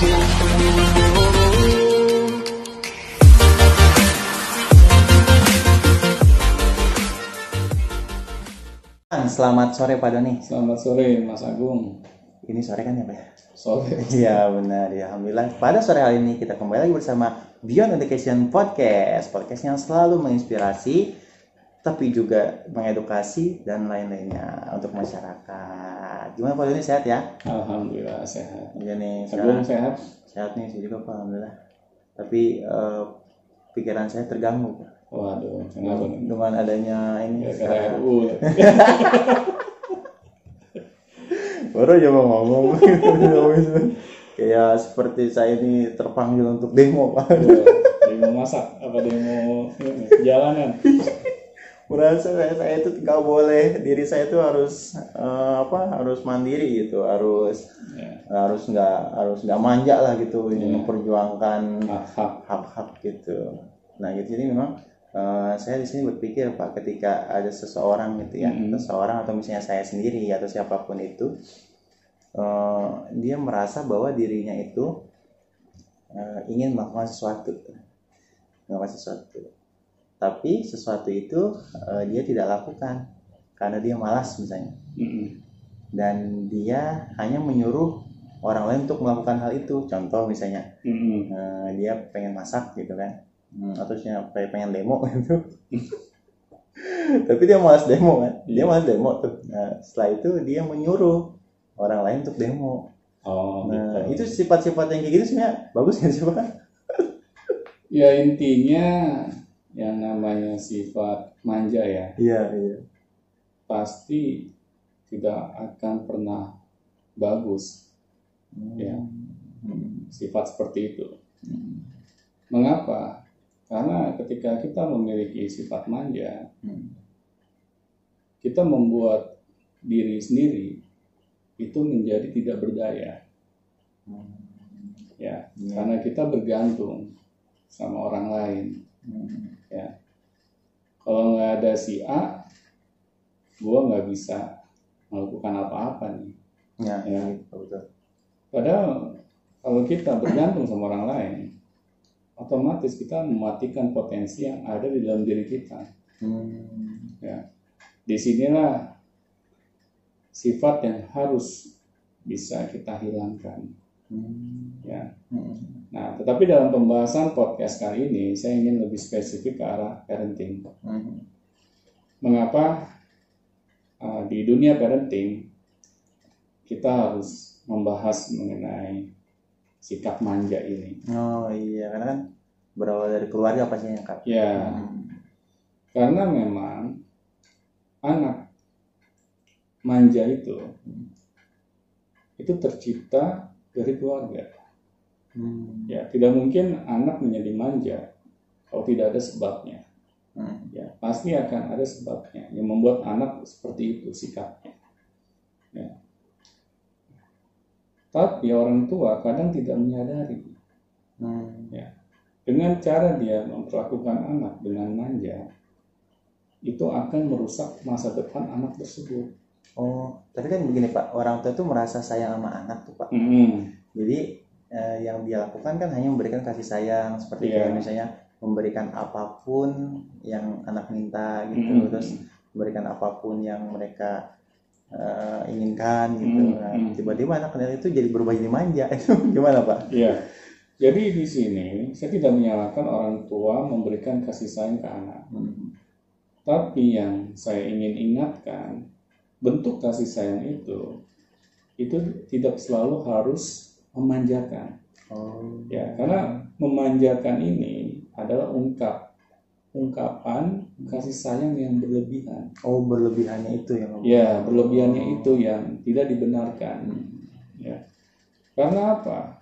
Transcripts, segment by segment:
Selamat sore Pak Doni. Selamat sore Mas Agung. Ini sore kan ya Pak? Sore. Iya benar ya Alhamdulillah. Pada sore hari ini kita kembali lagi bersama Beyond Education Podcast. Podcast yang selalu menginspirasi tapi juga mengedukasi dan lain-lainnya untuk masyarakat. Gimana Pak Doni sehat ya? Alhamdulillah sehat. Iya nih sekarang sehat. sehat nih saya juga Pak Alhamdulillah. Tapi eh, pikiran saya terganggu Pak. Waduh, kenapa nih? dengan adanya ini Ya, karena RU. baru aja mau ngomong kayak seperti saya ini terpanggil untuk demo pak Demo masak apa demo jalanan? merasa saya, saya itu nggak boleh diri saya itu harus eh, apa harus mandiri gitu harus Ya, harus nggak harus nggak manja lah gitu ini Iya. memperjuangkan hak-hak. gitu nah gitu jadi memang eh, saya di sini berpikir pak ketika ada seseorang gitu ya Mhm. seseorang atau misalnya saya sendiri atau siapa pun itu eh, dia merasa bahwa dirinya itu eh, ingin melakukan sesuatu melakukan sesuatu tapi sesuatu itu eh, dia tidak lakukan karena dia malas misalnya. Mm-mm. dan dia hanya menyuruh orang lain untuk melakukan hal itu. Contoh misalnya Mm-mm. Nah, dia pengen masak gitu kan. Hmm, atau siapa pengen demo gitu. Tapi dia malas demo kan. Dia malas demo tuh. Nah, setelah itu dia menyuruh orang lain untuk demo. Oh, nah gitu. itu sifat-sifat yang kayak gitu sebenarnya bagus kan sih pak Ya intinya yang namanya sifat manja ya iya iya pasti tidak akan pernah bagus Ya. Hmm. sifat seperti itu. Hmm. Mengapa? Karena ketika kita memiliki sifat manja, Hmm. kita membuat diri sendiri itu menjadi tidak berdaya Hmm. ya Iya. karena kita bergantung sama orang lain Hmm. Kalau nggak ada si A gua nggak bisa melakukan apa-apa nih. Ya, Ya. gitu, betul. Padahal kalau kita bergantung sama orang lain otomatis kita mematikan potensi yang ada di dalam diri kita. Hmm. di sinilah sifat yang harus bisa kita hilangkan Hmm. ya Hmm. Nah, tetapi dalam pembahasan podcast kali ini, saya ingin lebih spesifik ke arah parenting. Hmm. Mengapa uh, di dunia parenting kita harus membahas mengenai sikap manja ini? oh iya karena kan berawal dari keluarga pastinya kak Ya, Hmm. karena memang anak manja itu itu tercipta dari keluarga. Hmm. Ya, tidak mungkin anak menjadi manja kalau tidak ada sebabnya. Hmm. ya pasti akan ada sebabnya yang membuat anak seperti itu sikapnya ya. tapi orang tua kadang tidak menyadari Hmm. dengan cara dia memperlakukan anak dengan manja itu akan merusak masa depan anak tersebut Oh, tapi kan begini Pak, orang tua itu merasa sayang sama anak tuh Pak. Mm-mm. Jadi eh, yang dia lakukan kan hanya memberikan kasih sayang seperti Iya. kayak misalnya memberikan apa pun yang anak minta gitu, Mm-mm. terus memberikan apa pun yang mereka eh, inginkan gitu. Mm, Nah, mm. tiba-tiba anak kecil itu jadi berubah jadi manja. Itu gimana Pak? ya jadi di sini saya tidak menyalahkan orang tua memberikan kasih sayang ke anak Hmm. Tapi yang saya ingin ingatkan, bentuk kasih sayang itu itu tidak selalu harus memanjakan. Oh. Ya, karena memanjakan ini adalah ungkap ungkapan kasih sayang yang berlebihan. Oh, berlebihannya itu yang Ya, berlebihannya itu yang tidak dibenarkan. Ya. Karena apa?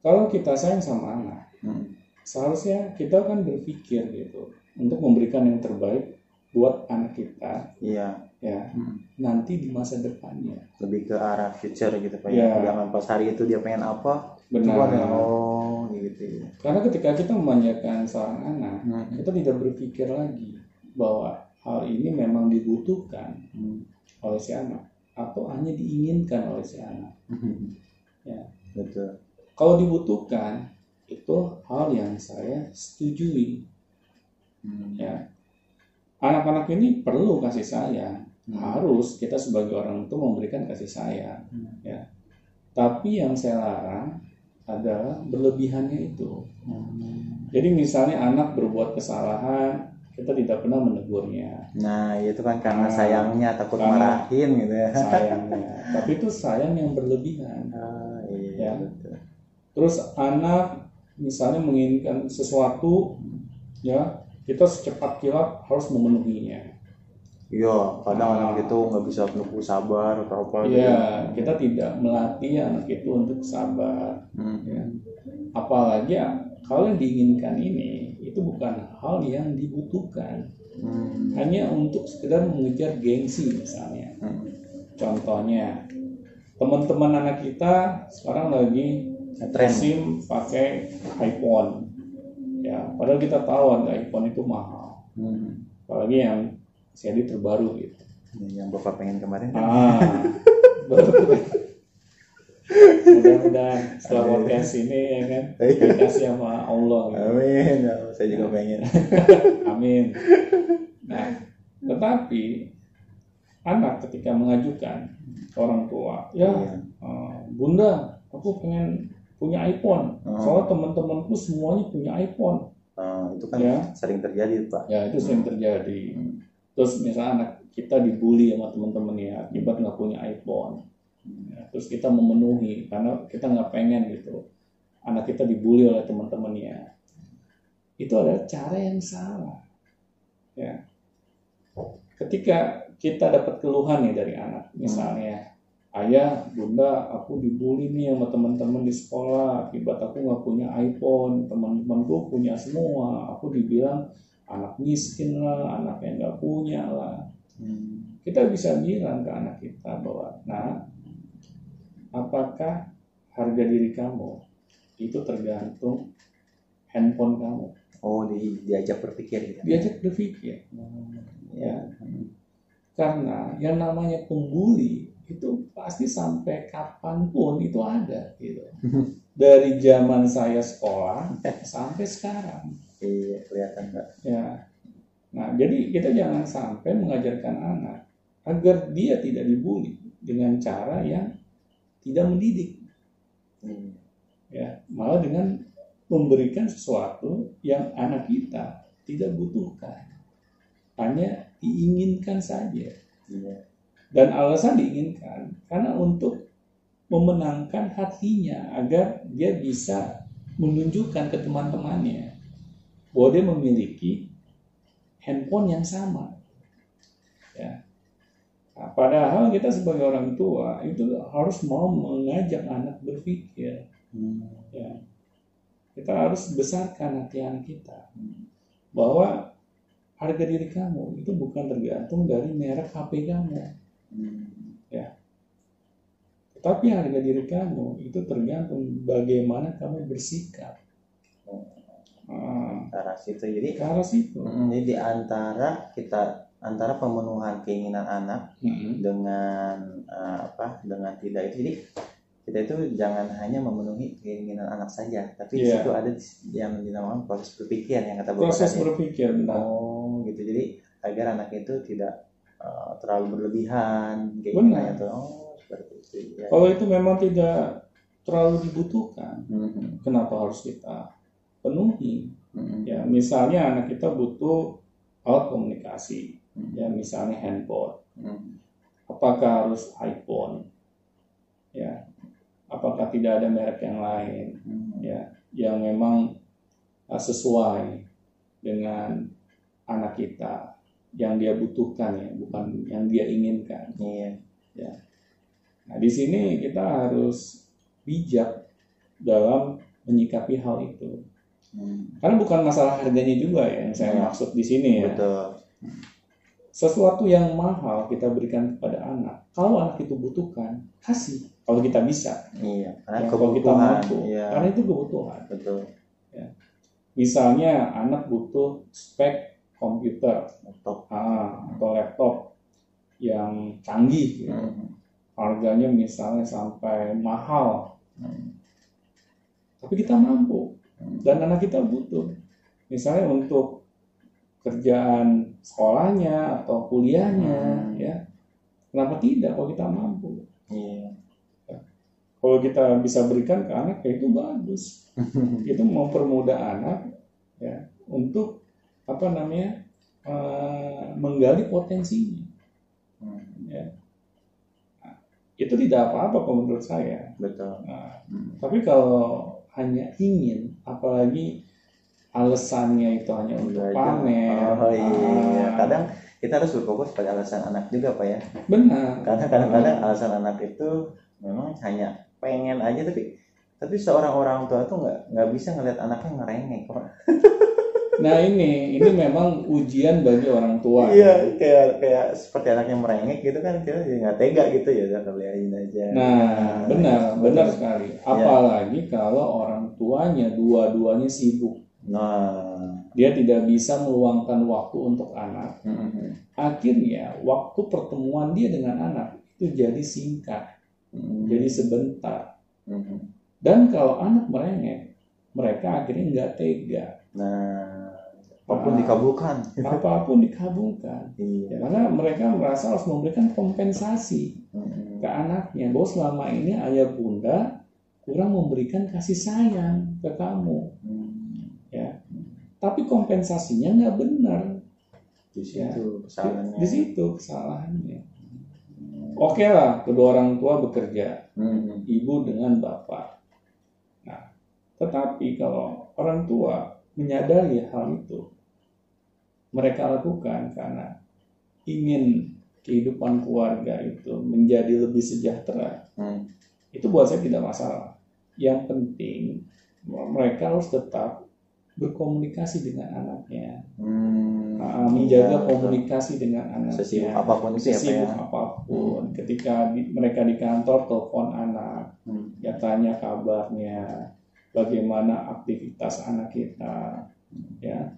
Kalau kita sayang sama anak, Hmm. seharusnya kita kan berpikir gitu untuk memberikan yang terbaik buat anak kita Iya, ya Hmm. nanti di masa depannya lebih ke arah future gitu Pak. Ya. Jangan pas hari itu dia pengen apa, benar coba oh gitu ya. karena ketika kita memanjakan seorang anak Hmm. kita tidak berpikir lagi bahwa hal ini memang dibutuhkan Hmm. oleh si anak atau hanya diinginkan oleh si anak Hmm. betul Kalau dibutuhkan itu hal yang saya setujui. Hmm. Ya, anak-anak ini perlu kasih sayang. Hmm. Harus kita sebagai orang tua memberikan kasih sayang. Hmm. Ya, tapi yang saya larang adalah berlebihannya itu. Hmm. Jadi misalnya anak berbuat kesalahan, kita tidak pernah menegurnya, nah itu kan karena Nah, sayangnya takut karena- marahin gitu ya sayangnya. tapi itu sayang yang berlebihan. ah, iya Ya. betul Terus anak misalnya menginginkan sesuatu, ya kita secepat kilat harus memenuhinya. Iya kadang anak itu nggak bisa nunggu sabar atau apa gitu. Ya, kita tidak melatih anak itu untuk sabar. Hmm. Ya. Apalagi ya, kalau yang diinginkan ini itu bukan hal yang dibutuhkan, Hmm. hanya untuk sekedar mengejar gengsi misalnya. Hmm. Contohnya, teman-teman anak kita sekarang lagi Tren. SIM pakai iPhone. Ya, padahal kita tahu harga iPhone itu mahal. Hmm. Apalagi yang seri terbaru gitu. yang bapak pengen kemarin kan Ah. Mudah-mudahan setelah podcast ini ya kan dikasih sama Allah. Gitu. amin Ya, saya juga pengen Amin. Nah, tetapi anak ketika mengajukan orang tua, ya Iya. eh, bunda, aku pengen punya iPhone. Oh. Soalnya teman-temanku semuanya punya iPhone. Ah, itu kan Ya. sering terjadi pak Ya itu sering terjadi. Hmm. Terus misalnya anak kita dibully sama teman-temannya akibat nggak punya iPhone. Ya, terus kita memenuhi karena kita nggak pengen gitu anak kita dibully oleh teman-temannya. Itu adalah cara yang salah. Ya. Ketika kita dapat keluhan nih dari anak, misalnya ayah, bunda, aku dibully nih sama teman-teman di sekolah akibat aku nggak punya iPhone, teman-temanku punya semua, aku dibilang anak miskin lah, anak yang nggak punya lah. Hmm. Kita bisa bilang ke anak kita bahwa, nah, apakah harga diri kamu itu tergantung handphone kamu. oh di, diajak berpikir gitu Diajak berpikir, ya karena yang namanya pembuli itu pasti sampai kapan pun itu ada gitu. Dari zaman saya sekolah sampai sekarang. Iya kelihatan pak Ya. Nah, jadi kita jangan sampai mengajarkan anak agar dia tidak dibully dengan cara yang tidak mendidik, Hmm. ya. Malah dengan memberikan sesuatu yang anak kita tidak butuhkan. Hanya diinginkan saja. iya Dan alasan diinginkan karena untuk memenangkan hatinya agar dia bisa menunjukkan ke teman-temannya bahwa dia memiliki handphone yang sama. Ya. Nah, padahal kita sebagai orang tua itu harus mau mengajak anak berpikir. Hmm. Ya. Kita harus besarkan hati anak kita bahwa harga diri kamu itu bukan tergantung dari merek HP kamu. Hmm. Tetapi harga diri kamu itu tergantung bagaimana kamu bersikap. Ke arah situ jadi ke arah situ. mm, jadi di antara kita antara pemenuhan keinginan anak Mm-mm. dengan eh, apa dengan tidak itu jadi kita itu jangan hanya memenuhi keinginan anak saja tapi di Iya. situ ada yang dinamakan proses berpikir yang kata bapak Proses tadi. berpikir benar. oh gitu jadi agar anak itu tidak eh, terlalu berlebihan keinginannya tuh oh seperti itu ya. Kalau itu memang tidak terlalu dibutuhkan, Mhm. kenapa harus kita penuhi? Mhm. Ya, misalnya anak kita butuh alat komunikasi, Mhm. ya misalnya handphone. Mhm. Apakah harus iPhone? Ya, apakah tidak ada merek yang lain? Mhm. ya yang memang uh, sesuai dengan anak kita yang dia butuhkan ya bukan yang dia inginkan iya nah di sini kita harus bijak dalam menyikapi hal itu Mhm. karena bukan masalah harganya juga ya yang saya Ya. maksud di sini ya. Betul. Sesuatu yang mahal kita berikan kepada anak kalau anak itu butuhkan kasih. Kalau kita bisa. Iya karena Ya, kalau kita mampu. iya. Karena itu kebutuhan. Betul. Misalnya anak butuh spek komputer laptop. Ah, atau laptop yang canggih, gitu. Mhm. harganya misalnya sampai mahal, Mhm. tapi kita mampu dan anak kita butuh. Misalnya untuk kerjaan sekolahnya atau kuliahnya Hmm. ya. Kenapa tidak kalau kita mampu? Iya. kalau kita bisa berikan ke anak ya itu bagus. Itu mempermudah anak ya untuk apa namanya eh, menggali potensinya. Hmm, ya. Nah, itu tidak apa-apa menurut saya. Betul. Nah, Hmm. tapi kalau hanya ingin apalagi alasannya itu hanya untuk Belajar. pamer Oh iya. ah, Kadang kita harus berfokus pada alasan anak juga pak ya. benar Karena kadang-kadang alasan anak itu memang hanya pengen aja tapi tapi seorang orang tua tuh nggak nggak bisa ngeliat anaknya ngerengek pak. nah ini ini memang ujian bagi orang tua Iya kayak kayak seperti anaknya merengek gitu kan kita jadi nggak tega gitu ya udah aja. Nah, benar, benar betul. sekali. Iya. Apalagi kalau orang tuanya dua-duanya sibuk, Nah. dia tidak bisa meluangkan waktu untuk anak. mm-mm. Akhirnya, waktu pertemuan dia dengan anak itu jadi singkat, Mm-mm. jadi sebentar. Mm-mm. Dan kalau anak merengek, mereka akhirnya nggak tega. Nah, apa pun dikabulkan. Apa pun dikabulkan. Ya, Iya. karena mereka merasa harus memberikan kompensasi Mm-mm. ke anaknya bahwa selama ini ayah bunda kurang memberikan kasih sayang ke kamu Hmm. ya tapi kompensasinya nggak benar Di Ya. situ kesalahannya. di situ kesalahannya oke lah kedua orang tua bekerja Mm-mm. ibu dengan bapak nah tetapi kalau orang tua menyadari hal itu mereka lakukan karena ingin kehidupan keluarga itu menjadi lebih sejahtera Hmm. itu buat saya tidak masalah. Yang penting mereka harus tetap berkomunikasi dengan anaknya, Hmm. uh, menjaga Iya, komunikasi dengan anaknya. Sesibuk apa pun itu ya, Pak, Sesibuk ya. apa pun. Ketika di- mereka di kantor telepon anak, Hmm. ya tanya kabarnya, bagaimana aktivitas anak kita, ya.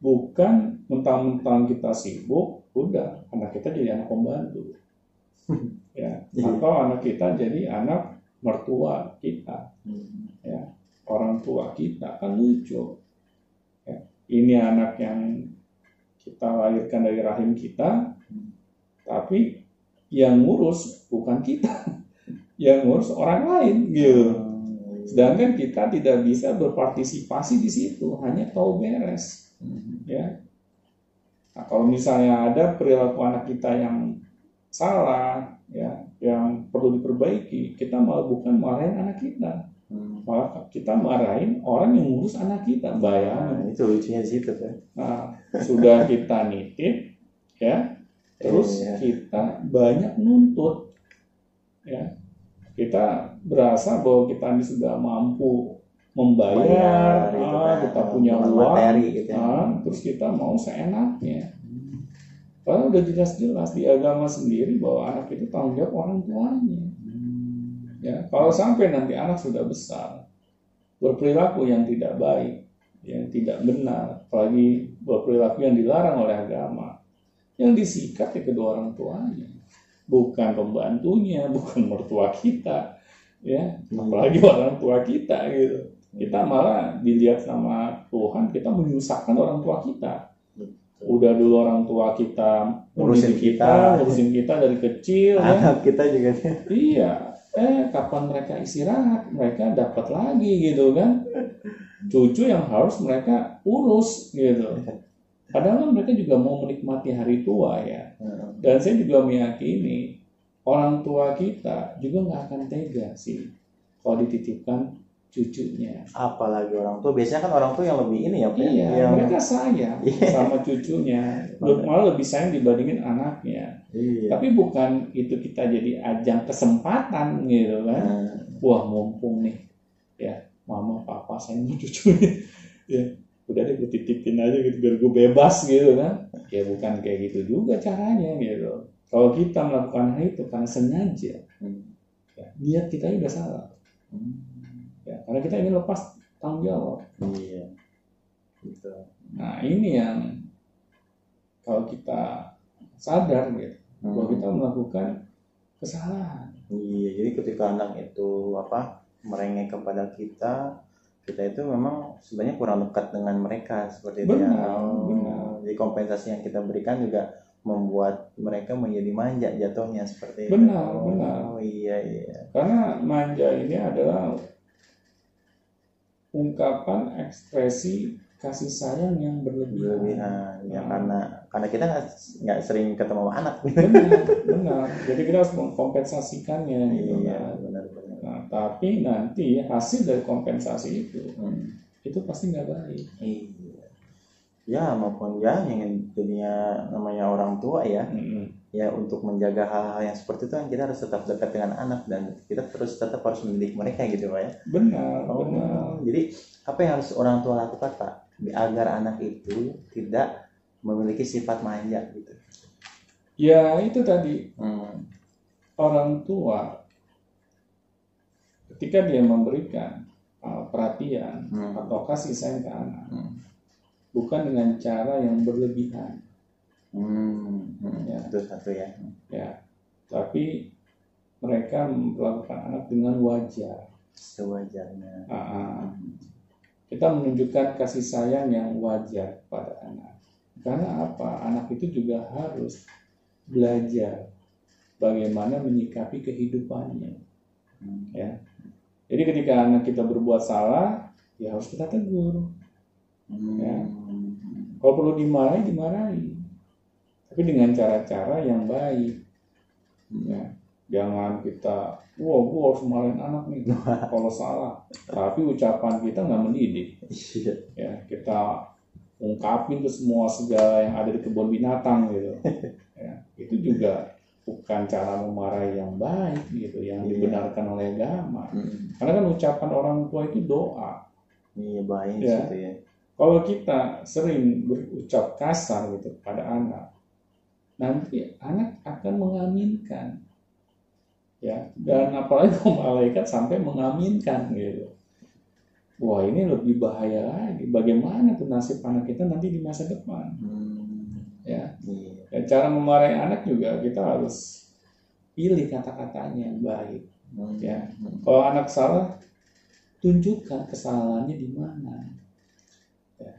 Bukan mentang-mentang kita sibuk, udah anak kita jadi anak pembantu, ya. Iya. Atau anak kita jadi anak mertua kita Hmm. orang tua kita kan lucu Ya, ini anak yang kita lahirkan dari rahim kita tapi yang ngurus bukan kita yang ngurus orang lain gitu Hmm. sedangkan kita tidak bisa berpartisipasi di situ hanya tahu beres Hmm. Ya nah, kalau misalnya ada perilaku anak kita yang salah ya yang perlu diperbaiki kita malah bukan marahin anak kita Hmm. malah kita marahin orang yang ngurus anak kita bayangin Nah, itu lucunya di situ kan. nah, sudah kita nitip ya terus Iya. kita banyak nuntut ya kita berasa bahwa kita ini sudah mampu membayar Bayar, gitu ah, kan. kita punya uang materi gitu ya. ah, terus kita mau seenaknya karena udah jelas-jelas di agama sendiri bahwa anak itu tanggung jawab orang tuanya Hmm. ya kalau sampai nanti anak sudah besar berperilaku yang tidak baik yang tidak benar apalagi berperilaku yang dilarang oleh agama yang disikat ya kedua orang tuanya bukan pembantunya bukan mertua kita ya apalagi orang tua kita gitu kita malah dilihat sama Tuhan kita menyusahkan orang tua kita udah dulu orang tua kita Ngurusin kita. ngurusin kita dari kecil ya Anak kita juga Iya, eh kapan mereka istirahat, mereka dapat lagi gitu kan. Cucu yang harus mereka urus gitu. Padahal kan mereka juga mau menikmati hari tua ya. Hmm. Dan saya juga meyakini orang tua kita juga nggak akan tega sih kalau dititipkan cucunya. apalagi orang tua biasanya kan orang tua yang lebih ini ya Pak, Iya, yang mereka sayang Iya. sama cucunya, malah lebih sayang dibandingin anaknya. iya. Tapi bukan itu kita jadi ajang kesempatan gitu kan. Nah, wah mumpung nih ya mama papa saya mau cucunya ya udah deh gue titipin aja gitu biar gue bebas gitu kan ya bukan kayak gitu juga caranya gitu kalau kita melakukan hal itu karena sengaja hmm. ya, niat kita udah salah Hmm. Ya karena kita ingin lepas tanggung jawab iya gitu nah ini yang kalau kita sadar gitu bahwa Hmm. kita melakukan kesalahan Iya, jadi ketika anak itu apa merengek kepada kita, kita itu memang sebenarnya kurang dekat dengan mereka seperti itu Benar, ya. Oh, benar. Jadi kompensasi yang kita berikan juga membuat mereka menjadi manja jatuhnya seperti itu. Benar, oh, benar. iya iya. Karena manja ini adalah ungkapan ekspresi kasih sayang yang berlebihan. Berlebihan ya Nah. karena karena kita nggak sering ketemu sama anak. Benar, benar. Jadi kita harus mengkompensasikannya gitu iya kan. benar benar. Nah, tapi nanti hasil dari kompensasi itu Hmm. itu pasti nggak baik. Iya. Ya maupun ya yang jadinya namanya orang tua ya Mm-mm. Ya untuk menjaga hal-hal yang seperti itu kan kita harus tetap dekat dengan anak dan kita terus tetap harus mendidik mereka gitu pak ya. Benar, Oh, benar. jadi apa yang harus orang tua lakukan pak agar anak itu tidak memiliki sifat manja gitu. Ya itu tadi Hmm. orang tua ketika dia memberikan uh, perhatian Hmm. atau kasih sayang ke anak Hmm. bukan dengan cara yang berlebihan Hmm. Hmm. Ya. Itu satu ya. ya tapi mereka melakukan anak dengan wajar Sewajarnya. Ah, ah. kita menunjukkan kasih sayang yang wajar pada anak karena apa anak itu juga harus belajar bagaimana menyikapi kehidupannya Hmm. ya jadi ketika anak kita berbuat salah ya harus kita tegur Hmm. Ya. kalau perlu dimarahi dimarahi tapi dengan cara-cara yang baik ya jangan kita wah gua harus marahin anak nih kalau salah tapi ucapan kita nggak mendidik Iya. ya kita ungkapin ke semua segala yang ada di kebun binatang gitu ya itu juga bukan cara memarahi yang baik gitu yang Iya. dibenarkan oleh agama Hmm. karena kan ucapan orang tua itu doa Iya baik Ya. situ ya. kalau kita sering berucap kasar gitu pada anak nanti anak akan mengaminkan ya dan apalagi kalau malaikat sampai mengaminkan gitu wah ini lebih bahaya lagi bagaimana tuh nasib anak kita nanti di masa depan Hmm. ya Iya. dan cara memarahi anak juga kita harus pilih kata-katanya yang baik Hmm. Ya. Hmm. kalau anak salah tunjukkan kesalahannya di mana Ya.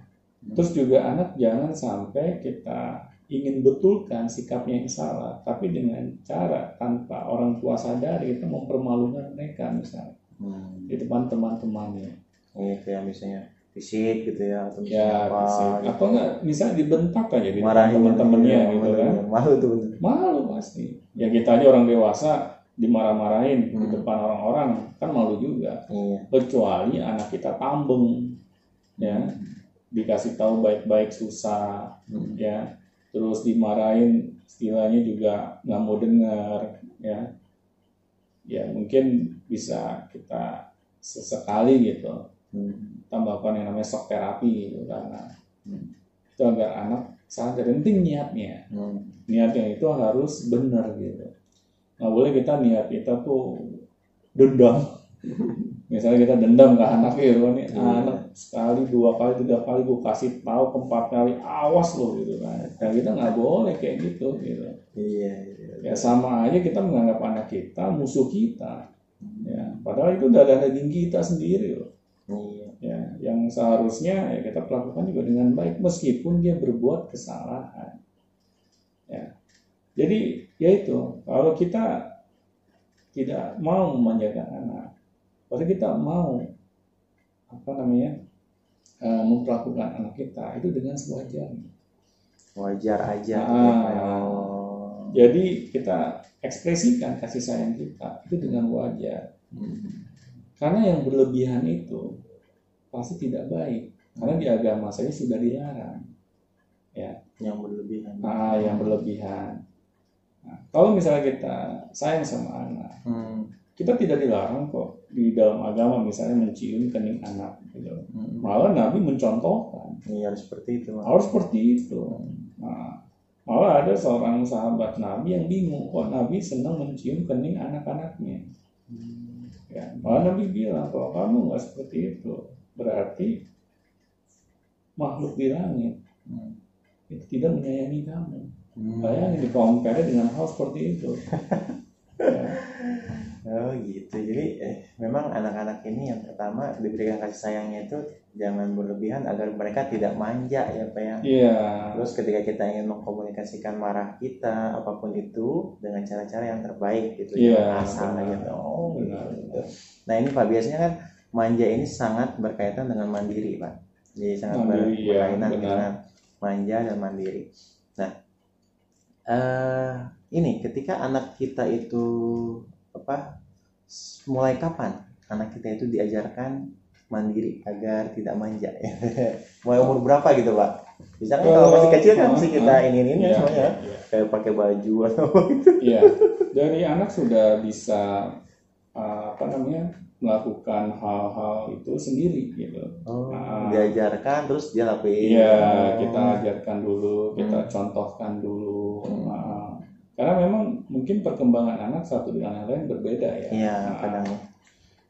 terus juga anak jangan sampai kita ingin betulkan sikapnya yang salah tapi dengan cara tanpa orang tua sadari kita mempermalukan mereka misalnya Hmm. di depan teman-temannya Iya kayak misalnya fisik gitu ya atau misalnya ya apa fisik. gitu. atau enggak misalnya dibentak aja di depan Marahin teman-temannya gitu kan. Malu tuh bener. malu pasti ya kita aja orang dewasa dimarah-marahin di Hmm. depan orang-orang kan malu juga Iya. kecuali anak kita tambeng ya dikasih tahu baik-baik susah Hmm. ya terus dimarahin istilahnya juga nggak mau dengar ya ya mungkin bisa kita sesekali gitu Hmm. tambahkan yang namanya shock terapi gitu karena Hmm. itu agar anak sadar penting niatnya Hmm. niatnya itu harus benar gitu nggak boleh kita niat kita tuh dendam misalnya kita dendam ke anak kan nih Iya. anak sekali dua kali tiga kali gue kasih tahu keempat kali awas lo gitu kan nah kita nggak boleh kayak gitu gitu Iya. iya. ya sama aja kita menganggap anak kita musuh kita ya padahal itu darah daging kita sendiri loh Iya. ya yang seharusnya ya kita perlakukan juga dengan baik meskipun dia berbuat kesalahan ya jadi ya itu kalau kita tidak mau memanjakan anak kalau kita mau apa namanya eh, memperlakukan anak kita itu dengan sewajarnya Wajar aja. Ah. gitu ya. Oh. jadi kita ekspresikan kasih sayang kita itu dengan wajar Hmm. karena yang berlebihan itu pasti tidak baik karena di agama saya sudah dilarang Yang berlebihan. ah yang berlebihan nah, kalau misalnya kita sayang sama anak Hmm. Kita tidak dilarang kok di dalam agama misalnya mencium kening anak gitu. Hmm. malah Nabi mencontohkan harus seperti itu. Harus seperti itu nah, malah ada seorang sahabat Nabi yang bingung kok Nabi senang mencium kening anak-anaknya Hmm. ya malah Nabi bilang kalau kamu nggak seperti itu berarti makhluk di langit Hmm. itu tidak menyayangi kamu Hmm. bayangin di compare dengan hal seperti itu Ya. Oh gitu. Jadi eh, memang anak-anak ini yang pertama diberikan kasih sayangnya itu jangan berlebihan agar mereka tidak manja ya Pak ya. Iya. Terus ketika kita ingin mengkomunikasikan marah kita apa pun itu dengan cara-cara yang terbaik gitu Iya, jangan asal benar. gitu. Oh Benar. gitu. Nah ini Pak biasanya kan manja ini sangat berkaitan dengan mandiri Pak. Jadi sangat Mandiri, iya, berkaitan benar. dengan manja dan mandiri. Nah eh ini ketika anak kita itu apa mulai kapan anak kita itu diajarkan mandiri agar tidak manja mulai umur berapa gitu pak misalkan kalau masih kecil kan masih kita ini ini Iya, semuanya iya. kayak pakai baju atau apa gitu Iya, dari anak sudah bisa uh, apa namanya melakukan hal-hal itu sendiri gitu. oh, Ah. diajarkan terus dia lakuin Iya, Oh. kita ajarkan dulu, kita contohkan dulu. Karena memang mungkin perkembangan anak satu dengan yang lain berbeda ya. iya Nah, kadang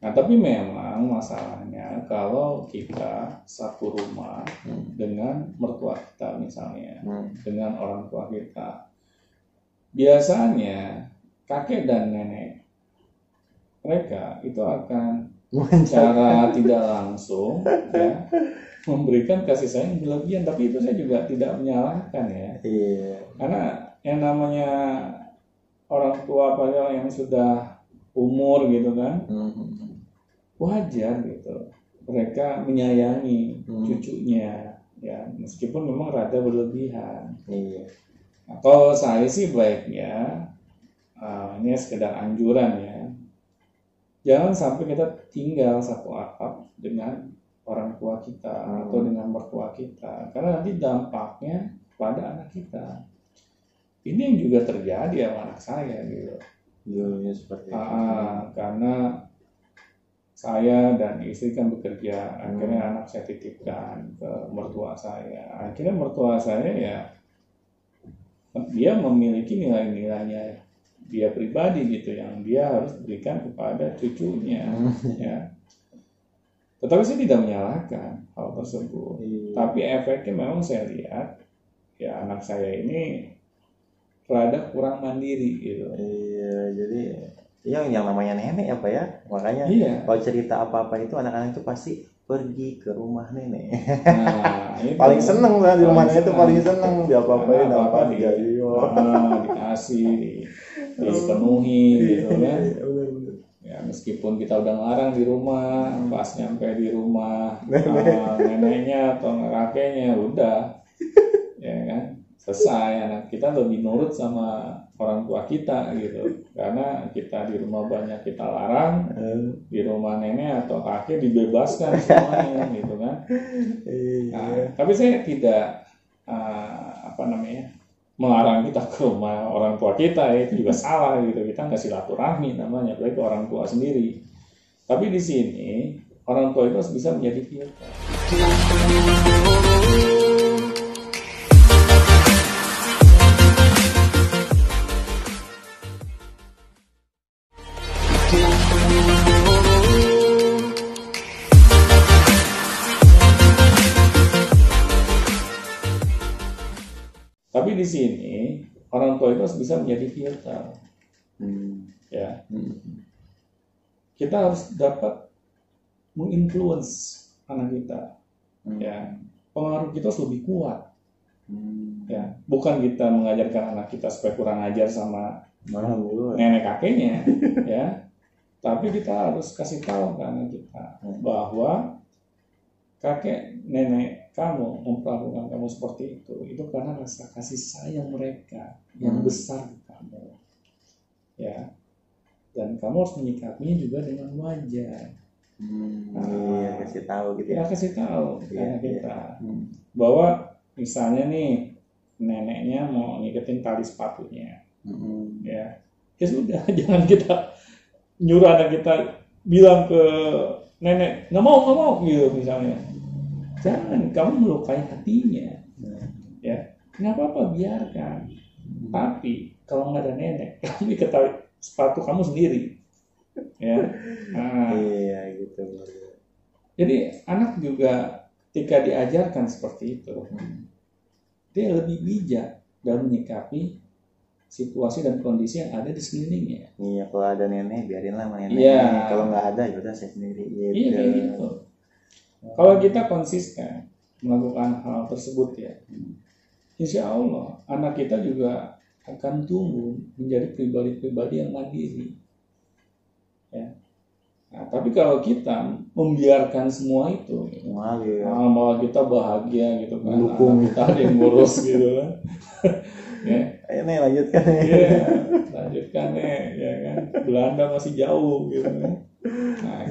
Nah, tapi memang masalahnya kalau kita satu rumah Hmm. dengan mertua kita misalnya, hmm. dengan orang tua kita. Biasanya kakek dan nenek mereka itu akan secara tidak langsung ya memberikan kasih sayang berlebihan tapi itu saya juga tidak menyalahkan ya iya karena yang namanya orang tua pada yang sudah umur gitu kan Hmm. wajar gitu mereka menyayangi Hmm. cucunya ya meskipun memang rada berlebihan iya Nah, kalau saya sih baiknya uh, ini sekedar anjuran ya. Jangan sampai kita tinggal satu atap dengan orang tua kita Hmm. atau dengan mertua kita, karena nanti dampaknya pada anak kita. Ini yang juga terjadi sama anak saya gitu. dulunya seperti itu Ah, karena saya dan istri kan bekerja, akhirnya anak saya titipkan ke mertua saya. Akhirnya mertua saya ya dia memiliki nilai-nilainya dia pribadi gitu yang dia harus berikan kepada cucunya Hmm. ya. Tetapi saya tidak menyalahkan hal tersebut. Iya. Tapi efeknya memang saya lihat ya anak saya ini rada kurang mandiri gitu. Iya, jadi yang yang namanya nenek ya pak ya, makanya Iya. kalau cerita apa-apa itu anak-anak itu pasti pergi ke rumah nenek. Nah, itu. paling seneng lah di rumah nenek itu paling seneng dia Karena apa apa-apa di, jadi ah, dikasih, di- dipenuhi gitu kan. Ya meskipun kita udah ngelarang di rumah, pas nyampe di rumah ah, neneknya atau kakeknya udah, ya kan selesai anak kita lebih nurut sama orang tua kita gitu. Karena kita di rumah banyak kita larang di rumah nenek atau kakek dibebaskan semuanya gitu kan. Nah, tapi saya tidak ah, apa namanya melarang kita ke rumah orang tua kita ya, itu juga salah gitu. Kita nggak silaturahmi namanya ke orang tua sendiri. Tapi di sini orang tua itu harus bisa menjadi filter harus bisa menjadi filter Hmm. ya Hmm. kita harus dapat menginfluence anak kita Hmm. ya pengaruh kita harus lebih kuat Hmm. ya bukan kita mengajarkan anak kita supaya kurang ajar sama Malah nenek kakeknya ya tapi kita harus kasih tahu ke anak kita Hmm. bahwa kakek nenek kamu memperlakukan kamu seperti itu itu karena rasa kasih sayang mereka yang Hmm. besar ke kamu ya dan kamu harus menyikapinya juga dengan wajar Hmm. Ah. Iya kasih tahu gitu kita ya. kasih tahu Iya, iya. kita Hmm. bahwa misalnya nih neneknya mau ngiketin tali sepatunya Hmm. ya ya sudah jangan kita nyuruh anak kita bilang ke nenek nggak mau nggak mau gitu misalnya jangan kamu melukai hatinya. Ya nggak apa-apa biarkan. Tapi kalau nggak ada nenek kamu tali sepatu kamu sendiri. Ya. Nah, Iya gitu. jadi anak juga ketika diajarkan seperti itu dia lebih bijak dalam menyikapi situasi dan kondisi yang ada di sekelilingnya. Iya kalau ada nenek biarinlah sama nenek. Iya. kalau nggak ada ya udah saya sendiri gitu. iya kayak gitu kalau kita konsisten melakukan hal tersebut ya insya Allah anak kita juga akan tumbuh menjadi pribadi-pribadi yang mandiri. Ya. Nah, tapi kalau kita membiarkan semua itu Ngalir. Ah, malah kita bahagia gitu kan. Mendukung. anak kita ada yang ngurus gitu kan. Ya. Ayo nih. Lanjutkan iya lanjutkan nih ya kan. Belanda masih jauh gitu kan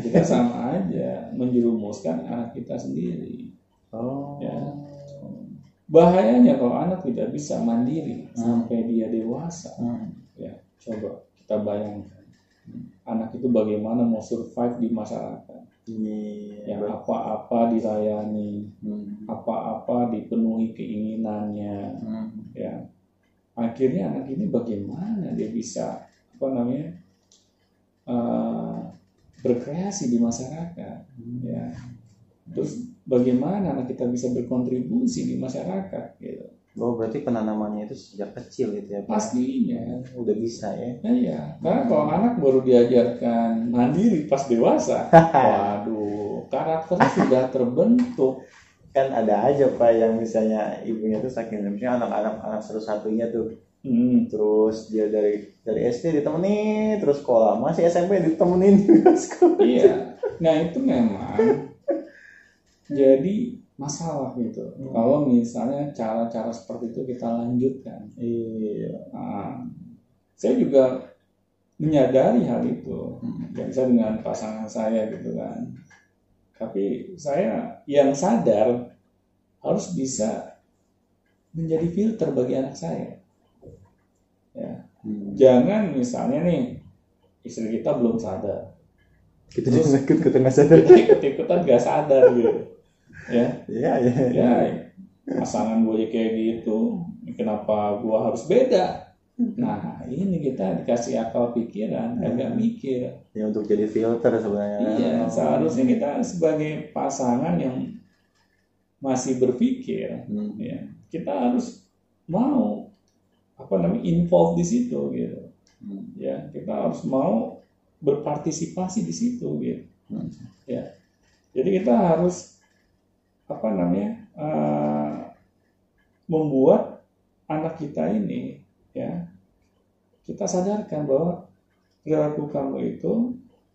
kita sama aja menjerumuskan anak kita sendiri oh Ya. bahayanya kalau anak tidak bisa mandiri sampai dia dewasa Hmm. ya coba kita bayangkan anak itu bagaimana mau survive di masyarakat iya yang apa-apa dilayani Hmm. apa-apa dipenuhi keinginannya Hmm. ya akhirnya anak ini bagaimana dia bisa apa namanya eh, berkreasi di masyarakat ya terus bagaimana anak kita bisa berkontribusi di masyarakat gitu Oh berarti penanamannya itu sejak kecil gitu ya Pak? pastinya Udah bisa ya? ya, ya. karena kalau anak baru diajarkan mandiri pas dewasa waduh karakternya sudah terbentuk Kan ada aja Pak yang misalnya ibunya tuh saking misalnya anak-anak anak satu-satunya tuh Hmm, terus dia dari dari SD ditemenin terus sekolah. Masih SMP ditemenin juga sekolah. Iya. Nah itu memang jadi masalah gitu. Kalau misalnya cara-cara seperti itu kita lanjutkan. Iya. Nah, saya juga menyadari hal itu. Ya bisa dengan pasangan saya gitu kan. Tapi saya yang sadar harus bisa menjadi filter bagi anak saya ya. Hmm. jangan misalnya nih istri kita belum sadar. Kita juga ikut kita nggak sadar. kita ikut-ikutan gak sadar gitu. Ya. Iya iya ya pasangan gue kayak gitu. Kenapa gue harus beda? Nah ini kita dikasih akal pikiran agak mikir. Ya untuk jadi filter sebenarnya. Iya Oh. seharusnya kita sebagai pasangan yang masih berpikir Hmm. ya kita harus mau apa namanya involve di situ gitu Hmm. ya kita harus mau berpartisipasi di situ gitu Hmm. ya jadi kita harus apa namanya eh, membuat anak kita ini ya kita sadarkan bahwa perilaku kamu itu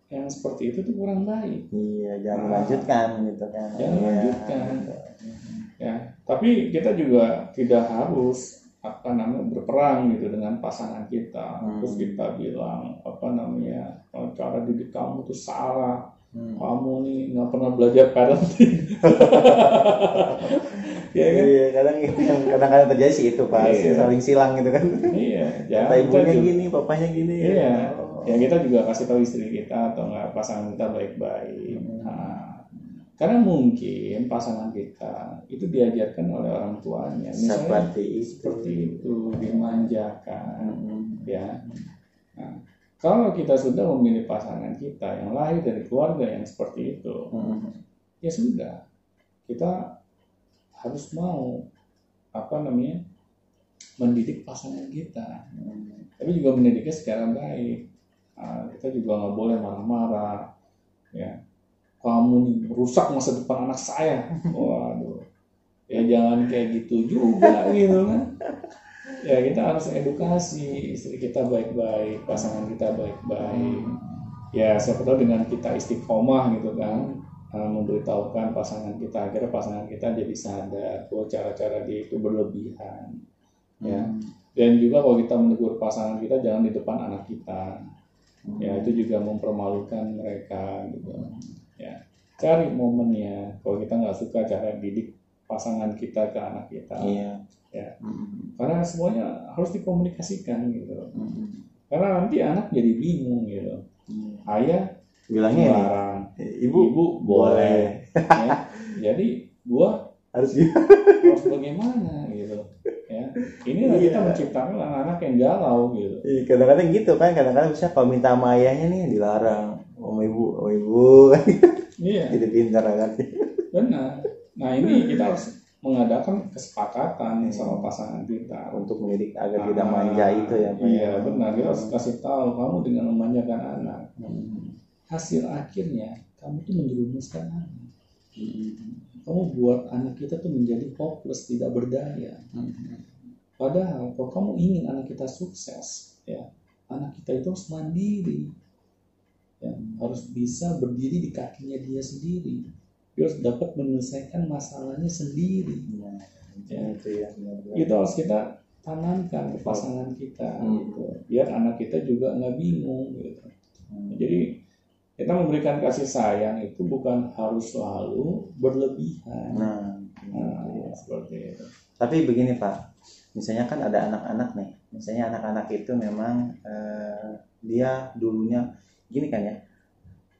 yang seperti itu tuh kurang baik iya jangan Ah. melanjutkan gitu kan Jangan Iya. lanjutkan. ya tapi kita juga tidak harus apa namanya berperang gitu dengan pasangan kita Hmm. terus kita bilang apa namanya "Oh, cara didik kamu tuh salah Hmm. kamu nih nggak pernah belajar parenting ya kan Iya, kadang itu yang kadang-kadang terjadi sih itu pak, Iya. saling silang gitu kan. iya Kata ibunya juga- gini, papanya gini. iya Oh. ya kita juga kasih tahu istri kita atau enggak pasangan kita baik-baik Hmm. Nah, karena mungkin pasangan kita itu diajarkan oleh orang tuanya misalnya Seperti itu. seperti itu dimanjakan Hmm. ya nah, kalau kita sudah memilih pasangan kita yang lahir dari keluarga yang seperti itu Hmm. ya sudah kita harus mau apa namanya mendidik pasangan kita Hmm. tapi juga mendidiknya secara baik Nah, kita juga nggak boleh marah-marah ya kamu nih rusak masa depan anak saya. Waduh. Ya jangan kayak gitu juga gitu kan. Ya kita harus edukasi istri kita baik-baik pasangan kita baik-baik. Ya siapa tahu dengan kita istiqomah gitu kan eh, memberitahukan pasangan kita akhirnya pasangan kita jadi sadar bahwa cara-cara dia itu berlebihan. Ya. Dan juga kalau kita menegur pasangan kita jangan di depan anak kita. Ya itu juga mempermalukan mereka gitu ya cari momennya kalau kita nggak suka cara didik pasangan kita ke anak kita Iya. Ya. Hmm. karena semuanya harus dikomunikasikan gitu Hmm. karena nanti anak jadi bingung gitu Hmm. ayah Bilangnya ini, melarang ibu, ibu boleh ya. jadi gua harus harus bagaimana gitu ya ini Iya. kita menciptakan anak-anak yang galau gitu Iya, kadang-kadang gitu kan, kadang-kadang bisa kalau minta sama ayahnya nih dilarang sama ibu, sama ibu. Iya. Jadi pintar kan. benar. Nah ini kita harus mengadakan kesepakatan sama pasangan kita. Untuk mendidik agar tidak Ah, manja itu ya Pak. iya benar. Kita harus kasih tahu kamu dengan memanjakan anak. Hmm. hasil akhirnya kamu tuh menjerumuskan anak. Kamu buat anak kita tuh menjadi hopeless tidak berdaya. Hmm. padahal kalau kamu ingin anak kita sukses ya anak kita itu harus mandiri harus bisa berdiri di kakinya dia sendiri. Dia harus dapat menyelesaikan masalahnya sendiri. Nah, Ya. itu ya itu harus kita tanamkan ke pasangan kita Hmm. gitu. Biar anak kita juga nggak bingung gitu. Hmm. jadi kita memberikan kasih sayang itu bukan harus selalu berlebihan. Nah, nah, seperti itu. Tapi begini Pak, misalnya kan ada anak-anak nih, misalnya anak-anak itu memang eh, dia dulunya gini kan ya,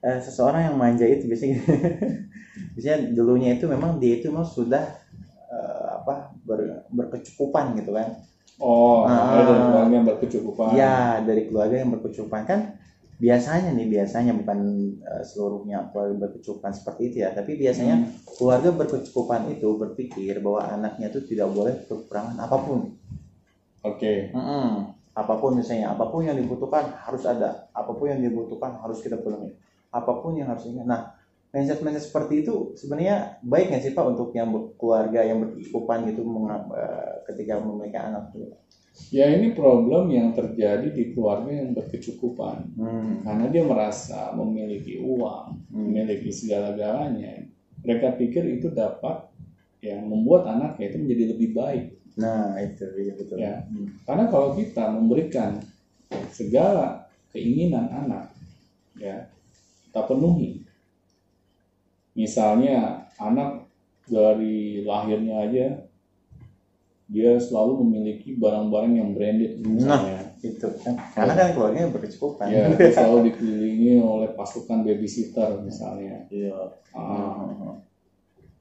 eh, seseorang yang manja itu biasanya, biasanya dulunya itu memang dia itu memang sudah eh, apa ber- berkecukupan gitu kan, oh ada dari keluarga yang berkecukupan. Iya dari keluarga yang berkecukupan. Kan biasanya nih biasanya bukan eh, seluruhnya keluarga berkecukupan seperti itu ya. Tapi biasanya Hmm. keluarga berkecukupan itu berpikir bahwa anaknya itu tidak boleh kekurangan apa pun. Oke. Mm-mm. apa pun misalnya apa pun yang dibutuhkan harus ada. Apa pun yang dibutuhkan harus kita penuhi apa pun yang harus ini nah mindset mindset seperti itu sebenarnya baik nggak sih pak untuk yang keluarga yang berkecukupan gitu eh, ketika memiliki anak tuh ya ini problem yang terjadi di keluarga yang berkecukupan hmm. karena dia merasa memiliki uang Hmm. memiliki segala-galanya mereka pikir itu dapat ya membuat anaknya itu menjadi lebih baik nah itu iya betul Ya. Hmm. Karena kalau kita memberikan segala keinginan anak, ya kita penuhi. Misalnya anak dari lahirnya aja dia selalu memiliki barang-barang yang branded misalnya. itu kan karena kan keluarganya berkecukupan Ya, dia selalu dikelilingi oleh pasukan babysitter misalnya. iya Ah, Hmm.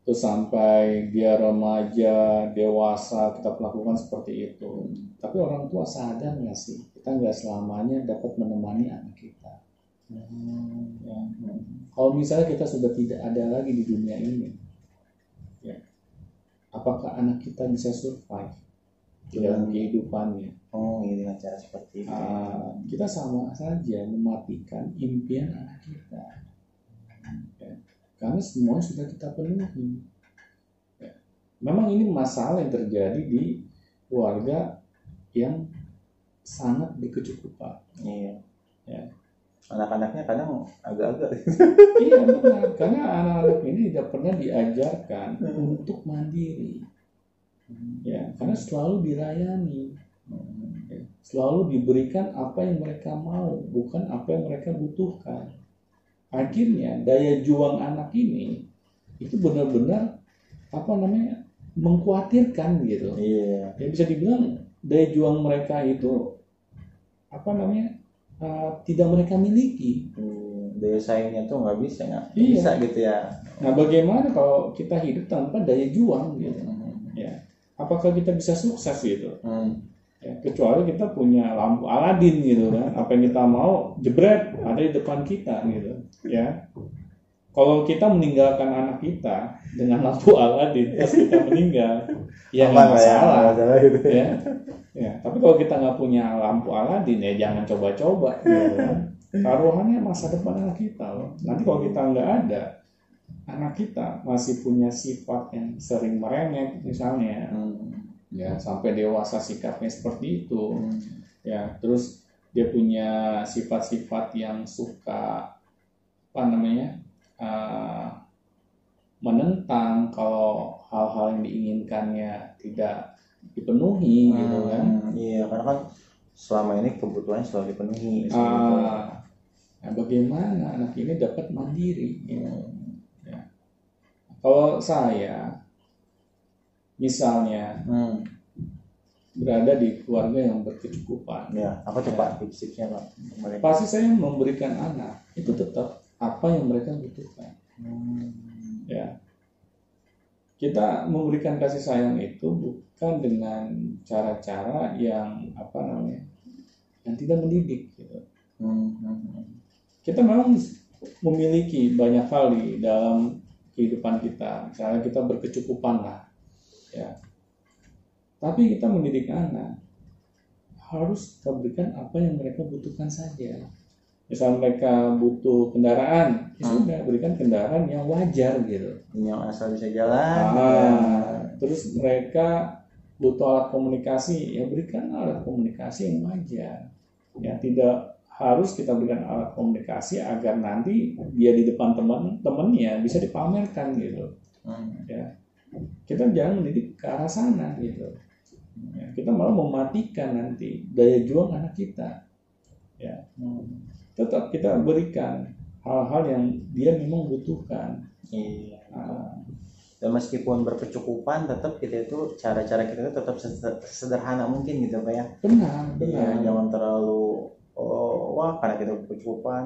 terus sampai dia remaja, dewasa, kita melakukan seperti itu. Tapi orang tua sadar nggak sih, kita nggak selamanya dapat menemani anak kita. Hmm. Ya. Kalau misalnya kita sudah tidak ada lagi di dunia ini, ya, apakah anak kita bisa survive di dalam kehidupannya? oh ini dengan cara seperti itu Ah, kita sama saja mematikan impian anak kita. Ya. Karena semuanya sudah kita penuhi. Ya. Memang ini masalah yang terjadi di keluarga yang sangat berkecukupan. iya Ya. Anak-anaknya kadang agak-agak iya benar, karena anak-anak ini tidak pernah diajarkan untuk mandiri. Ya, karena selalu dilayani. Ya, Selalu diberikan apa yang mereka mau, bukan apa yang mereka butuhkan. Akhirnya daya juang anak ini itu benar-benar apa namanya mengkhawatirkan gitu. iya Ya bisa dibilang daya juang mereka itu apa namanya uh, tidak mereka miliki. Hmm, daya saingnya tuh nggak bisa nggak Iya. bisa gitu ya Nah bagaimana kalau kita hidup tanpa daya juang gitu? Hmm. Ya, apakah kita bisa sukses gitu? Hmm. Ya, kecuali kita punya lampu Aladin gitu kan, apa yang kita mau jebret ada di depan kita gitu, ya. Kalau kita meninggalkan anak kita dengan lampu Aladin terus kita meninggal, ya nggak ya, masalah, nggak masalah gitu ya. Ya, tapi kalau kita nggak punya lampu Aladin ya jangan coba-coba, gitu kan. Taruhannya masa depan anak kita loh. Nanti kalau kita nggak ada, anak kita masih punya sifat yang sering merengek misalnya, Hmm. ya sampai dewasa sikapnya seperti itu Hmm. ya terus dia punya sifat-sifat yang suka apa namanya uh, menentang kalau hal-hal yang diinginkannya tidak dipenuhi gitu kan Hmm, iya karena kan selama ini kebutuhannya selalu dipenuhi itu. Ah, nah bagaimana anak ini dapat mandiri gitu. ya. kalau saya misalnya Hmm. berada di keluarga yang berkecukupan ya apa tuh pak tips-tipsnya pak pasti saya memberikan anak itu tetap apa yang mereka butuhkan Hmm. ya kita memberikan kasih sayang itu bukan dengan cara-cara yang apa namanya yang tidak mendidik gitu. Hmm. Kita memang memiliki banyak hal di dalam kehidupan kita misalnya kita berkecukupan lah ya tapi kita mendidik anak harus kita berikan apa yang mereka butuhkan saja misal mereka butuh kendaraan ya Hmm. sudah berikan kendaraan yang wajar gitu yang asal bisa jalan Ah, terus mereka butuh alat komunikasi, ya berikan alat komunikasi yang wajar. Ya tidak harus kita berikan alat komunikasi agar nanti dia di depan teman-temannya bisa dipamerkan gitu. Hmm. Ya kita jangan mendidik ke arah sana gitu. Ya, kita malah mematikan nanti daya juang anak kita. Ya Hmm. Tetap kita berikan hal-hal yang dia memang butuhkan. Iya. Ah, Dan meskipun berkecukupan, tetap kita itu cara-cara kita itu tetap seder- sederhana mungkin gitu pak ya. benar, Iya, benar. jangan terlalu oh, wah karena kita berkecukupan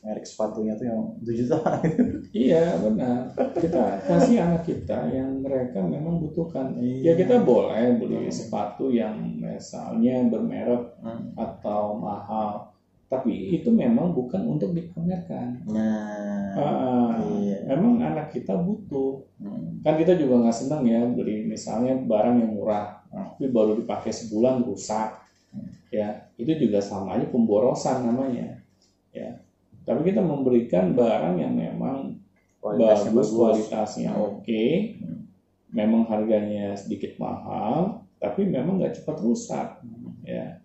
merek sepatunya tuh yang 7 juta Iya benar. Kita kasih anak kita yang mereka memang butuhkan. Iya. Ya kita boleh beli sepatu yang misalnya bermerek Hmm. atau mahal, tapi itu memang bukan untuk dipamerkan. Nah, Ah, iya. Memang anak kita butuh. Hmm. Kan kita juga nggak senang ya beli misalnya barang yang murah, tapi baru dipakai sebulan rusak. Ya itu juga sama aja pemborosan namanya. Ya. Tapi kita memberikan barang yang memang Kualitasnya bagus, bagus. kualitasnya Hmm. oke, memang harganya sedikit mahal, tapi memang nggak cepat rusak, ya.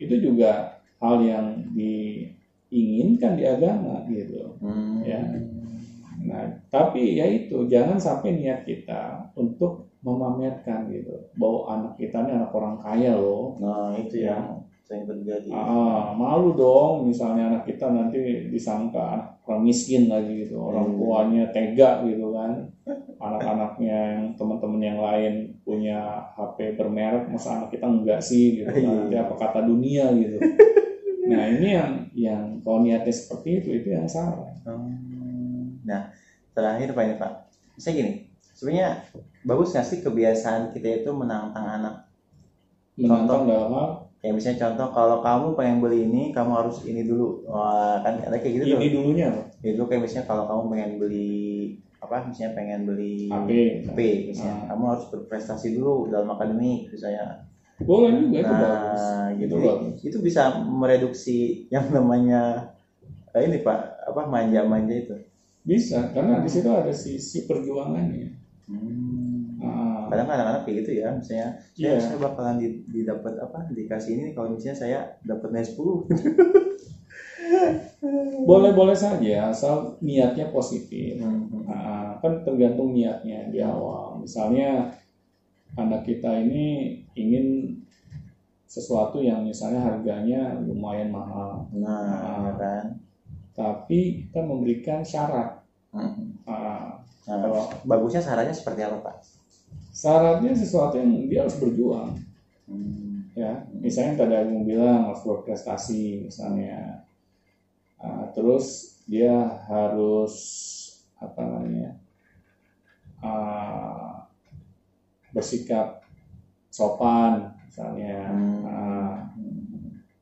Itu juga hal yang diinginkan di agama gitu. Hmm. Ya. Nah, tapi ya itu jangan sampai niat kita untuk memamerkan gitu, bahwa anak kita ini anak orang kaya loh. Nah, itu Ya. yang sering terjadi. Ah, malu dong misalnya anak kita nanti disangka anak orang miskin lagi gitu orang Hmm. tuanya tega gitu kan anak-anaknya yang teman-teman yang lain punya HP bermerek masa anak kita enggak sih gitu kan Iya. nanti apa kata dunia gitu nah ini yang yang kalau niatnya seperti itu itu yang salah Hmm. Nah, terakhir Pak ini Pak. Saya gini, sebenarnya bagus nggak sih kebiasaan kita itu menantang anak? menantang dalam hal Ya misalnya contoh kalau kamu pengen beli ini, kamu harus ini dulu. Wah, kan ada kayak gitu tuh. ini dulunya loh Itu kayak misalnya kalau kamu pengen beli apa misalnya pengen beli HP HP misalnya Ah. kamu harus berprestasi dulu dalam akademik misalnya boleh juga itu bagus. nah gitu itu bagus itu bisa mereduksi yang namanya eh, ini pak apa manja-manja itu. Bisa karena di situ ada sisi perjuangannya. Ah, kadang kan anak-anak kayak gitu ya misalnya saya, Iya. saya bakalan di, didapat apa dikasih ini kalau misalnya saya dapat nilai 10 boleh-boleh saja asal niatnya positif. Hmm. Nah, kan tergantung niatnya di awal. Misalnya anak kita ini ingin sesuatu yang misalnya harganya lumayan mahal, nah ya kan tapi kita memberikan syarat. Hmm. Nah, Nah, kalau bagusnya sarannya seperti apa pak syaratnya sesuatu yang dia harus berjuang, Hmm. ya. Misalnya tadi aku bilang harus berprestasi, misalnya. Nah, terus dia harus apa namanya ah, bersikap sopan, misalnya. Hmm. Nah,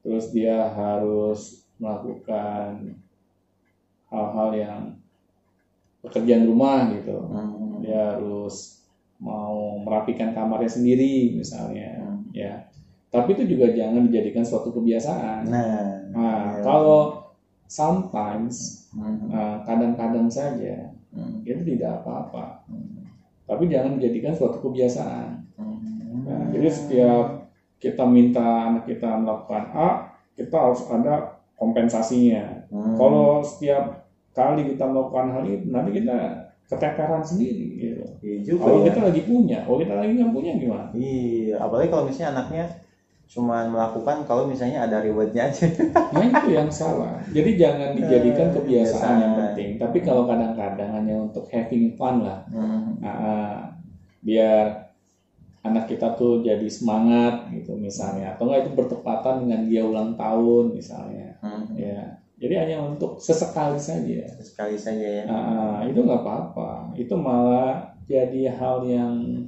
terus dia harus melakukan hal-hal yang pekerjaan rumah gitu Hmm. dia harus mau merapikan kamarnya sendiri misalnya Hmm. ya tapi itu juga jangan dijadikan suatu kebiasaan nah nah iya. kalau sometimes Hmm. nah, kadang-kadang saja Hmm. itu tidak apa-apa tapi jangan dijadikan suatu kebiasaan Hmm. Nah, jadi setiap kita minta anak kita melakukan A kita harus ada kompensasinya Hmm. kalau setiap kali kita melakukan hal itu nanti kita keteteran sendiri gitu. Iya juga Kalau ya. kita lagi punya, kalau kita lagi nggak punya gimana? Iya, apalagi kalau misalnya anaknya cuma melakukan kalau misalnya ada rewardnya aja. Nah itu yang salah. Jadi jangan dijadikan Eh, kebiasaan yang penting. Tapi kalau kadang-kadang hanya untuk having fun lah, Hmm. nah, biar anak kita tuh jadi semangat gitu misalnya, atau enggak itu bertepatan dengan dia ulang tahun misalnya, Hmm. ya. Jadi hanya untuk sesekali saja. Sekali saja ya. Nah, itu nggak apa-apa. Itu malah jadi hal yang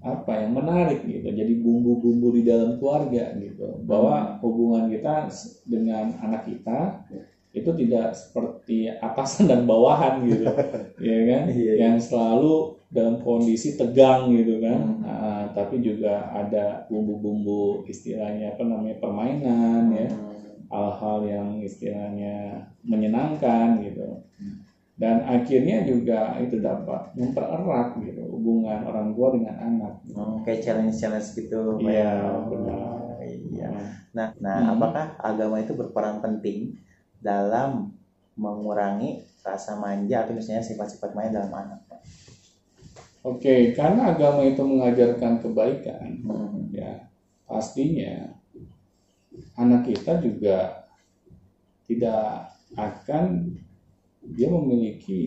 apa yang menarik gitu. Jadi bumbu-bumbu di dalam keluarga gitu. Bahwa hubungan kita dengan anak kita itu tidak seperti atasan dan bawahan gitu ya kan Iya, iya. yang selalu dalam kondisi tegang gitu kan Hmm. Ah, tapi juga ada bumbu-bumbu istilahnya apa namanya permainan ya Hmm. hal-hal yang istilahnya menyenangkan gitu dan akhirnya juga itu dapat mempererat gitu hubungan orang tua dengan anak Oh, kayak challenge-challenge gitu. Iya, kayak- benar. Iya. Nah, nah Hmm. apakah agama itu berperan penting dalam mengurangi rasa manja atau misalnya sifat-sifat manja dalam anak? Oke, karena agama itu mengajarkan kebaikan, Hmm. ya pastinya anak kita juga tidak akan dia memiliki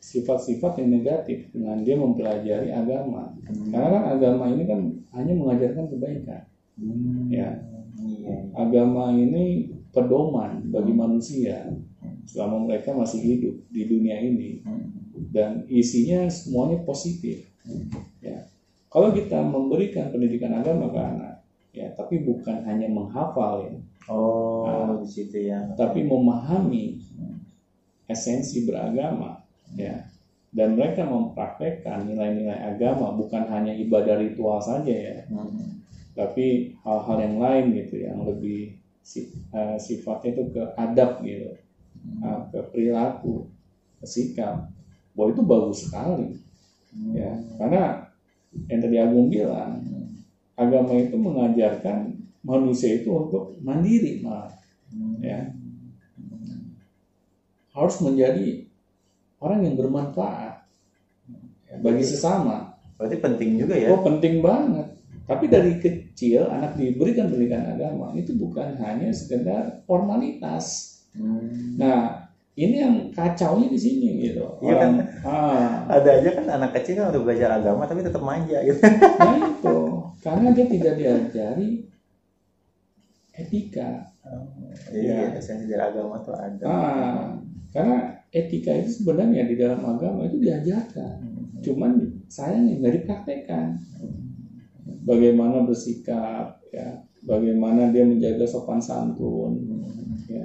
sifat-sifat yang negatif dengan dia mempelajari agama. Hmm. Karena kan agama ini kan hanya mengajarkan kebaikan. Hmm. Ya. Iya. Agama ini pedoman bagi manusia selama mereka masih hidup di dunia ini dan isinya semuanya positif. Ya. Kalau kita memberikan pendidikan agama ke anak, ya, tapi bukan hanya menghafal ya, Oh, Ah. di situ ya. tapi memahami esensi beragama, ya, dan mereka mempraktekkan nilai-nilai agama bukan hanya ibadah ritual saja ya, Hmm. tapi hal-hal yang lain gitu yang lebih eh, sifatnya itu ke adab gitu, eh, ke perilaku, ke sikap, bahwa itu bagus sekali. ya. Karena yang tadi Agung bilang agama itu mengajarkan manusia itu untuk mandiri malah Hmm. ya harus menjadi orang yang bermanfaat ya, bagi sesama Berarti penting juga ya. oh penting banget tapi dari kecil anak diberikan pendidikan agama itu bukan hanya sekedar formalitas Hmm. nah ini yang kacaunya di sini gitu Iya orang ah, Ada aja kan anak kecil kan udah belajar agama tapi tetap manja gitu. Nah itu, karena dia tidak diajari etika. Iya, Iya. esensi dari agama tuh ada. Ah, karena etika itu sebenarnya di dalam agama itu diajarkan. Hmm. Cuman sayangnya nggak dipraktekkan. Bagaimana bersikap, ya, bagaimana dia menjaga sopan santun, ya,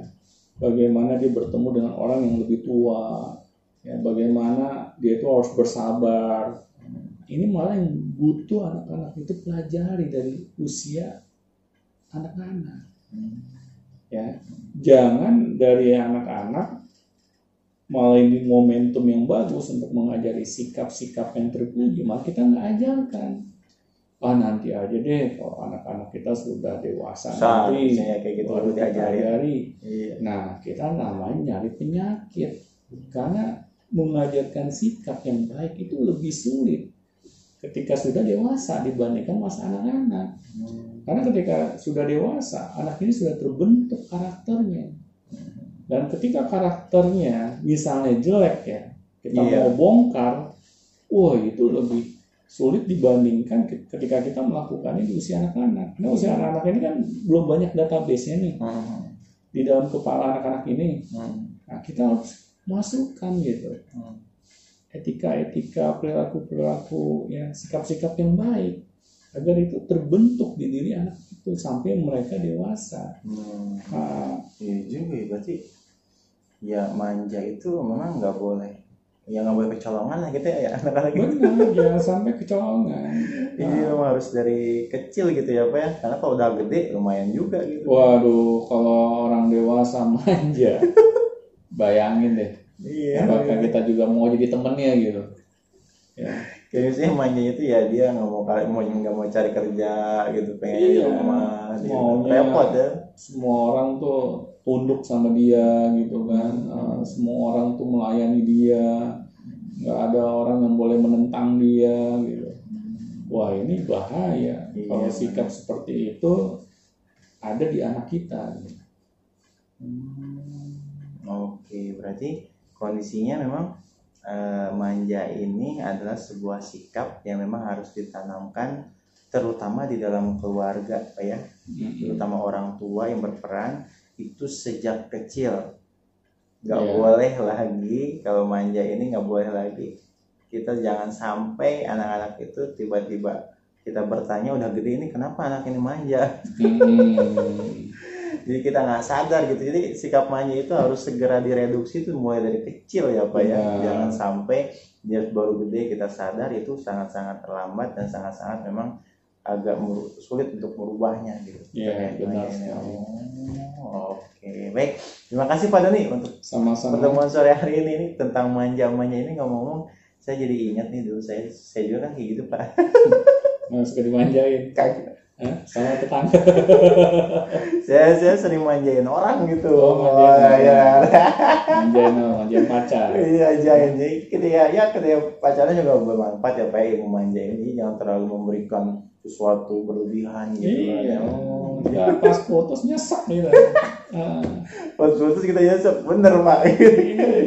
bagaimana dia bertemu dengan orang yang lebih tua, ya, bagaimana dia itu harus bersabar. Ini malah yang butuh anak-anak itu pelajari dari usia anak-anak. Ya, jangan dari anak-anak malah ini momentum yang bagus untuk mengajari sikap-sikap yang terpuji, malah kita nggak ajarkan. Ah nanti aja deh kalau anak-anak kita sudah dewasa Saat nanti misalnya kayak gitu baru baru kita diajarin. ajari. Iya. Nah, kita namanya nyari penyakit. Karena mengajarkan sikap yang baik itu lebih sulit ketika sudah dewasa dibandingkan masa anak-anak. Karena ketika sudah dewasa, anak ini sudah terbentuk karakternya. Dan ketika karakternya misalnya jelek ya, kita Iya. mau bongkar, wah itu lebih sulit dibandingkan ke- ketika kita melakukannya di usia anak-anak. Karena usia anak-anak ini kan belum banyak database-nya nih Hmm. di dalam kepala anak-anak ini. Hmm. Nah, kita harus masukkan gitu Hmm. etika-etika, perilaku-perilaku, ya sikap-sikap yang baik agar itu terbentuk di diri anak itu sampai mereka dewasa. Hmm. Nah, Iya juga ya, berarti ya manja itu memang nggak boleh ya nggak boleh kecolongan lah gitu ya anak-anak gitu. benar, jangan sampai kecolongan. Iya, memang harus dari kecil gitu ya Pak ya. Karena kalau udah gede lumayan juga gitu. Waduh, kalau orang dewasa manja, bayangin deh, Iya. apakah kita juga mau jadi temennya gitu. Ya. Kayak misalnya manjanya itu ya dia nggak mau mau nggak mau cari kerja gitu pengen di Iya. rumah gitu. Maunya- repot ya. semua orang tuh tunduk sama dia gitu kan. Uh, semua orang tuh melayani dia. Nggak ada orang yang boleh menentang dia gitu. Wah ini bahaya. Iya, kalau benar. sikap seperti itu ada di anak kita. Gitu. Hmm, Oke, berarti kondisinya memang eh, manja ini adalah sebuah sikap yang memang harus ditanamkan terutama di dalam keluarga, Pak ya. Terutama orang tua yang berperan itu sejak kecil. Nggak Iya. boleh lagi kalau manja ini nggak boleh lagi. Kita jangan sampai anak-anak itu tiba-tiba kita bertanya udah gede ini kenapa anak ini manja? Hmm. jadi kita nggak sadar gitu jadi sikap manja itu harus segera direduksi itu mulai dari kecil ya pak ya Benar. jangan sampai dia baru gede kita sadar itu sangat-sangat terlambat dan sangat-sangat memang agak sulit untuk merubahnya gitu Iya, Terkait benar sekali. Oh, oke baik terima kasih pak Doni untuk Sama-sama. pertemuan sore hari ini nih tentang manja-manja ini ngomong-ngomong saya jadi ingat nih dulu saya saya juga kan kayak gitu pak Nah, suka dimanjain. Kagak. Hah? Sama tetangga. saya saya sering manjain orang gitu Oh, manjain orang. ya manjain, oh, manjain pacar. iya manjain jadi ketika ya ketika pacarnya juga bermanfaat ya pak ya memanjain jadi jangan terlalu memberikan sesuatu berlebihan gitu kan. Iya. Oh, Ya, pas putus nyesek gitu. Ah. pas putus kita nyesek bener pak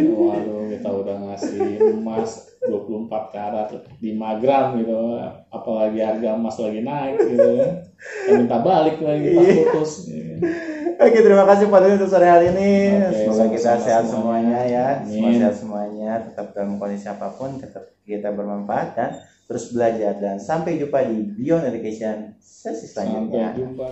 Waduh, kita udah ngasih emas 24 karat 5 gram gitu. Apalagi harga emas lagi naik gitu kan. Kita minta balik lagi pas Iya. putus. Oke, terima kasih Pak Doni untuk sore hari ini. Oke, Semoga kita sehat semuanya. semuanya ya. Semua Amin. sehat semuanya, tetap dalam kondisi apa pun, tetap kita bermanfaat dan terus belajar dan sampai jumpa di Beyond Education sesi Sampai selanjutnya. jumpa.